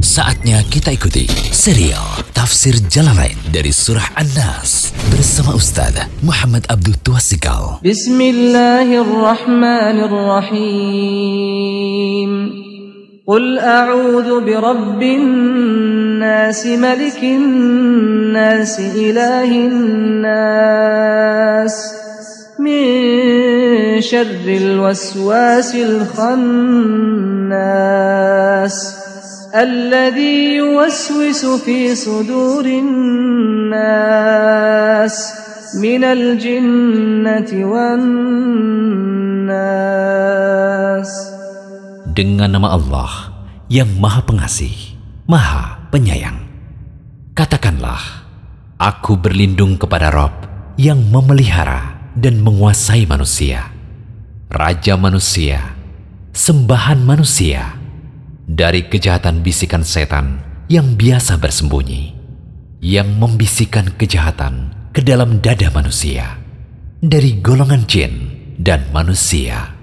Saatnya kita ikuti serial Tafsir Jalalain dari Surah An-Nas bersama Ustaz Muhammad Abdul Tuasikal. Bismillahirrahmanirrahim. قل أعوذ برب الناس ملك الناس إله الناس من شر الوسواس الخناس الذي يوسوس في صدور الناس من الجنة والناس Dengan nama Allah yang Maha Pengasih, Maha Penyayang. Katakanlah, Aku berlindung kepada Rob yang memelihara dan menguasai manusia, Raja manusia, sembahan manusia, dari kejahatan bisikan setan yang biasa bersembunyi, yang membisikkan kejahatan ke dalam dada manusia, dari golongan jin dan manusia.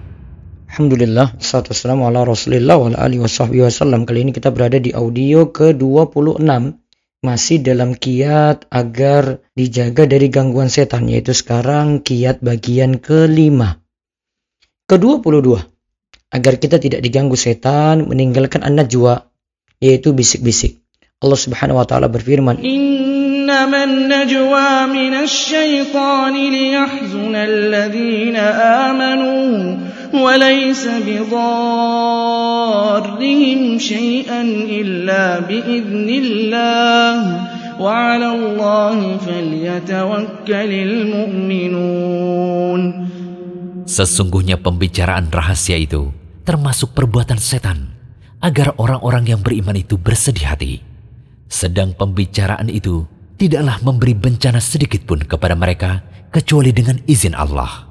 Alhamdulillah, salatu wassalamu ala rasulillah wa ala alihi wasallam. Kali ini kita berada di audio ke-26 masih dalam kiat agar dijaga dari gangguan setan yaitu sekarang kiat bagian kelima. Ke-22 agar kita tidak diganggu setan meninggalkan anak jua yaitu bisik-bisik. Allah Subhanahu wa taala berfirman, إنما النجوى من الشيطان ليحزن الذين آمنوا وليس بضارهم شيئا إلا بإذن الله وعلى الله فليتوكل المؤمنون Sesungguhnya pembicaraan rahasia itu termasuk perbuatan setan agar orang-orang yang beriman itu bersedih hati. Sedang pembicaraan itu tidaklah memberi bencana sedikit pun kepada mereka kecuali dengan izin Allah.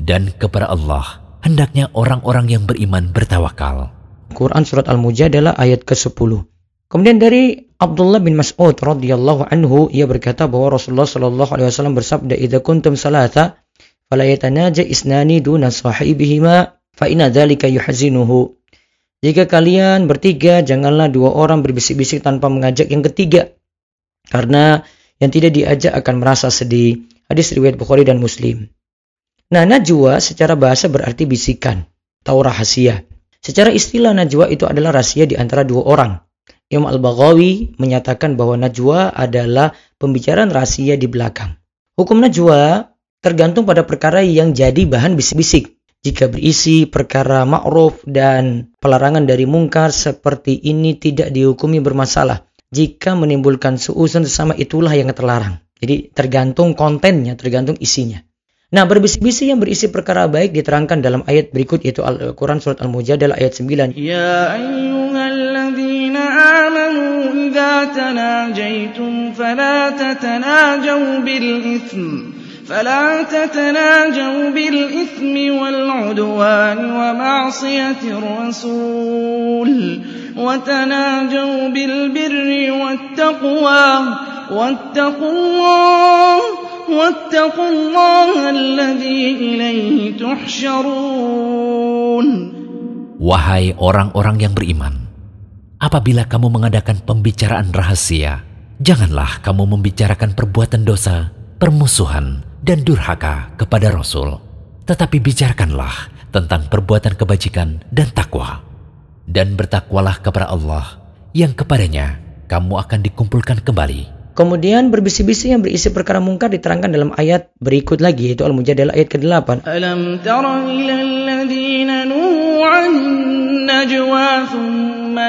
Dan kepada Allah hendaknya orang-orang yang beriman bertawakal. Quran surat Al-Mujadalah ayat ke-10. Kemudian dari Abdullah bin Mas'ud radhiyallahu anhu ia berkata bahwa Rasulullah shallallahu alaihi wasallam bersabda idza kuntum salata fala yatanaja isnani duna sahibihima fa inna dzalika yuhzinuhu. Jika kalian bertiga janganlah dua orang berbisik-bisik tanpa mengajak yang ketiga karena yang tidak diajak akan merasa sedih. Hadis riwayat Bukhari dan Muslim. Nah, najwa secara bahasa berarti bisikan atau rahasia. Secara istilah najwa itu adalah rahasia di antara dua orang. Imam Al-Baghawi menyatakan bahwa najwa adalah pembicaraan rahasia di belakang. Hukum najwa tergantung pada perkara yang jadi bahan bisik-bisik. Jika berisi perkara ma'ruf dan pelarangan dari mungkar seperti ini tidak dihukumi bermasalah. Jika menimbulkan suusan sesama itulah yang terlarang. Jadi tergantung kontennya, tergantung isinya. Nah, berbisik-bisik yang berisi perkara baik diterangkan dalam ayat berikut yaitu Al-Quran Surat Al-Mujadalah ayat 9. Ya ayyuhalladzina amanu idza tanajaitum fala bil ithmi فلا تتناجوا بالإثم والعدوان ومعصية الرسول وتناجوا بالبر والتقوى واتقوا الله واتقوا الله الذي إليه تحشرون Wahai orang-orang yang beriman, apabila kamu mengadakan pembicaraan rahasia, janganlah kamu membicarakan perbuatan dosa, permusuhan, dan durhaka kepada Rasul. Tetapi bicarakanlah tentang perbuatan kebajikan dan takwa. Dan bertakwalah kepada Allah yang kepadanya kamu akan dikumpulkan kembali. Kemudian berbisi-bisi yang berisi perkara mungkar diterangkan dalam ayat berikut lagi yaitu Al-Mujadalah ayat ke-8. Alam tara ilalladzina najwa thumma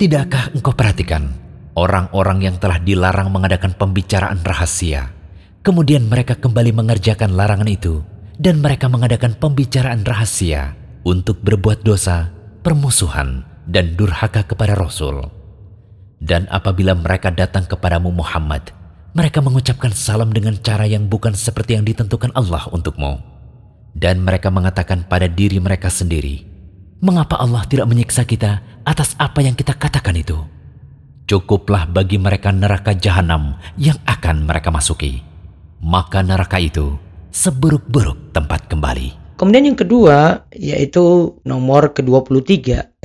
Tidakkah engkau perhatikan orang-orang yang telah dilarang mengadakan pembicaraan rahasia, kemudian mereka kembali mengerjakan larangan itu dan mereka mengadakan pembicaraan rahasia untuk berbuat dosa, permusuhan, dan durhaka kepada Rasul. Dan apabila mereka datang kepadamu Muhammad, mereka mengucapkan salam dengan cara yang bukan seperti yang ditentukan Allah untukmu. Dan mereka mengatakan pada diri mereka sendiri, Mengapa Allah tidak menyiksa kita atas apa yang kita katakan itu? Cukuplah bagi mereka neraka jahanam yang akan mereka masuki. Maka neraka itu seburuk-buruk tempat kembali. Kemudian yang kedua yaitu nomor ke-23,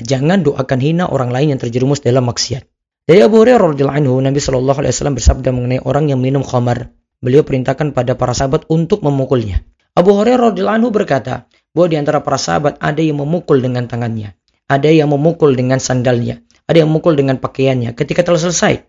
jangan doakan hina orang lain yang terjerumus dalam maksiat. Dari Abu Hurairah radhiyallahu anhu, Nabi Shallallahu alaihi wasallam bersabda mengenai orang yang minum khamar. Beliau perintahkan pada para sahabat untuk memukulnya. Abu Hurairah radhiyallahu anhu berkata, bahwa di antara para sahabat ada yang memukul dengan tangannya, ada yang memukul dengan sandalnya, ada yang memukul dengan pakaiannya. Ketika telah selesai,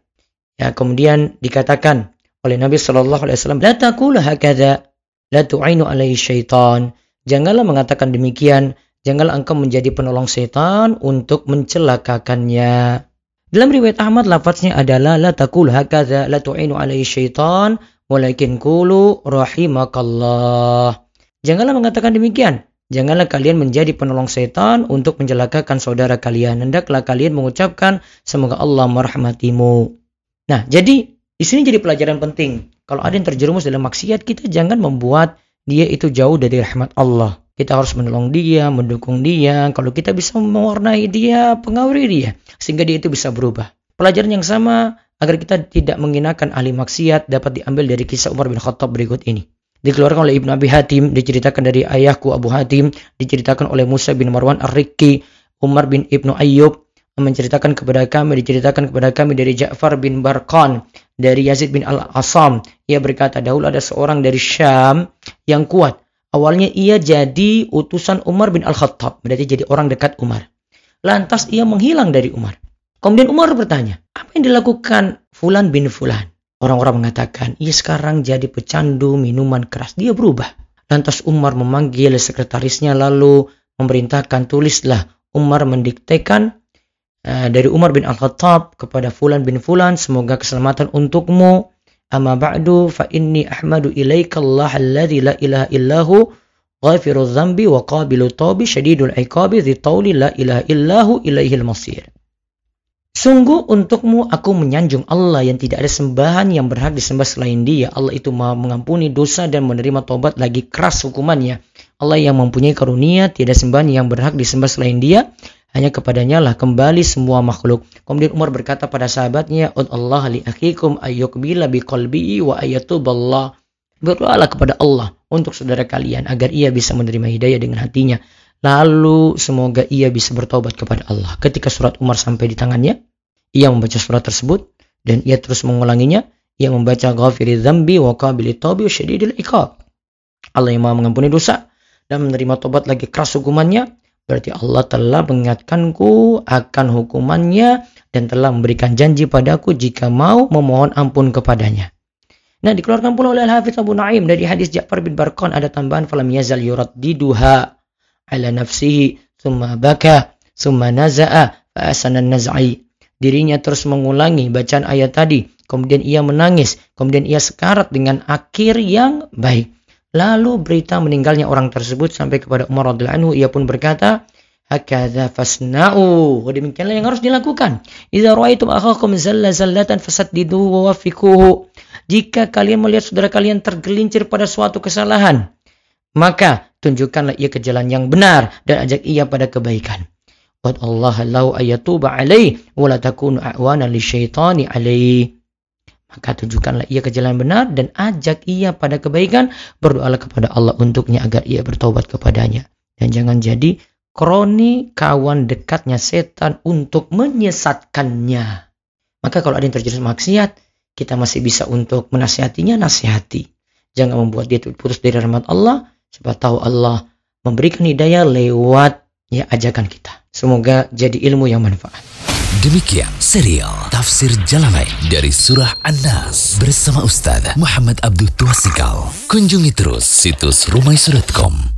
ya kemudian dikatakan oleh Nabi Shallallahu alaihi wasallam, "La taqulu hakadha, la tu'inu alaihi syaitan." Janganlah mengatakan demikian, janganlah engkau menjadi penolong setan untuk mencelakakannya. Dalam riwayat Ahmad lafaznya adalah la taqul hakadha la tu'inu alaihi syaitan walakin qulu rahimakallah. Janganlah mengatakan demikian. Janganlah kalian menjadi penolong setan untuk mencelakakan saudara kalian. Hendaklah kalian mengucapkan semoga Allah merahmatimu. Nah, jadi di sini jadi pelajaran penting. Kalau ada yang terjerumus dalam maksiat, kita jangan membuat dia itu jauh dari rahmat Allah. Kita harus menolong dia, mendukung dia. Kalau kita bisa mewarnai dia, pengawiri dia. Sehingga dia itu bisa berubah. Pelajaran yang sama agar kita tidak menghinakan ahli maksiat dapat diambil dari kisah Umar bin Khattab berikut ini. Dikeluarkan oleh Ibnu Abi Hatim, diceritakan dari ayahku Abu Hatim, diceritakan oleh Musa bin Marwan Ar-Rikki, Umar bin Ibnu Ayyub, menceritakan kepada kami, diceritakan kepada kami dari Ja'far bin Barqan, dari Yazid bin Al-Asam. Ia berkata, dahulu ada seorang dari Syam yang kuat. Awalnya ia jadi utusan Umar bin Al-Khattab, berarti jadi orang dekat Umar. Lantas ia menghilang dari Umar. Kemudian Umar bertanya, yang dilakukan Fulan bin Fulan? Orang-orang mengatakan, ia sekarang jadi pecandu minuman keras. Dia berubah. Lantas Umar memanggil sekretarisnya lalu memerintahkan tulislah. Umar mendiktekan Eh, dari Umar bin Al-Khattab kepada Fulan bin Fulan semoga keselamatan untukmu amma ba'du fa inni ahmadu ilaika Allah alladhi la ilaha illahu ghafiru dhanbi wa qabilu tawbi syadidul iqabi dhi la ilaha illahu ilaihil masir Sungguh untukmu aku menyanjung Allah yang tidak ada sembahan yang berhak disembah selain dia. Allah itu maha mengampuni dosa dan menerima tobat lagi keras hukumannya. Allah yang mempunyai karunia, tidak sembahan yang berhak disembah selain dia hanya kepadanya lah kembali semua makhluk. Kemudian Umar berkata pada sahabatnya, Allah li akhikum ayyukbila biqalbihi wa ayatuballah." Berdoalah kepada Allah untuk saudara kalian agar ia bisa menerima hidayah dengan hatinya. Lalu semoga ia bisa bertobat kepada Allah. Ketika surat Umar sampai di tangannya, ia membaca surat tersebut dan ia terus mengulanginya. Ia membaca ghafiri dzambi wa qabili tawbi wa syadidil iqab. Allah yang maha mengampuni dosa dan menerima tobat lagi keras hukumannya Berarti Allah telah mengingatkanku akan hukumannya dan telah memberikan janji padaku jika mau memohon ampun kepadanya. Nah, dikeluarkan pula oleh Al-Hafiz Abu Naim dari hadis Ja'far bin Barqan ada tambahan falam yazal duha ala nafsihi thumma baka thumma naza'a fa asana naz'i. Dirinya terus mengulangi bacaan ayat tadi, kemudian ia menangis, kemudian ia sekarat dengan akhir yang baik. Lalu berita meninggalnya orang tersebut sampai kepada Umar radhiyallahu anhu ia pun berkata, "Hakadha fasna'u." Oh, demikianlah yang harus dilakukan. Idza ra'aitum akhakum zalla zallatan fasaddidu wa wafiquhu. Jika kalian melihat saudara kalian tergelincir pada suatu kesalahan, maka tunjukkanlah ia ke jalan yang benar dan ajak ia pada kebaikan. Allah lau ayatuba alaih wa la takunu a'wana li syaitani alaih. Maka tunjukkanlah ia ke jalan benar dan ajak ia pada kebaikan. Berdoalah kepada Allah untuknya agar ia bertobat kepadanya. Dan jangan jadi kroni kawan dekatnya setan untuk menyesatkannya. Maka kalau ada yang terjerumus maksiat, kita masih bisa untuk menasihatinya, nasihati. Jangan membuat dia putus dari rahmat Allah. Sebab tahu Allah memberikan hidayah lewat ya ajakan kita. Semoga jadi ilmu yang manfaat. Demikian serial Tafsir Jalalain dari Surah An-Nas bersama Ustaz Muhammad Abdul Tuasikal. Kunjungi terus situs rumaisu.com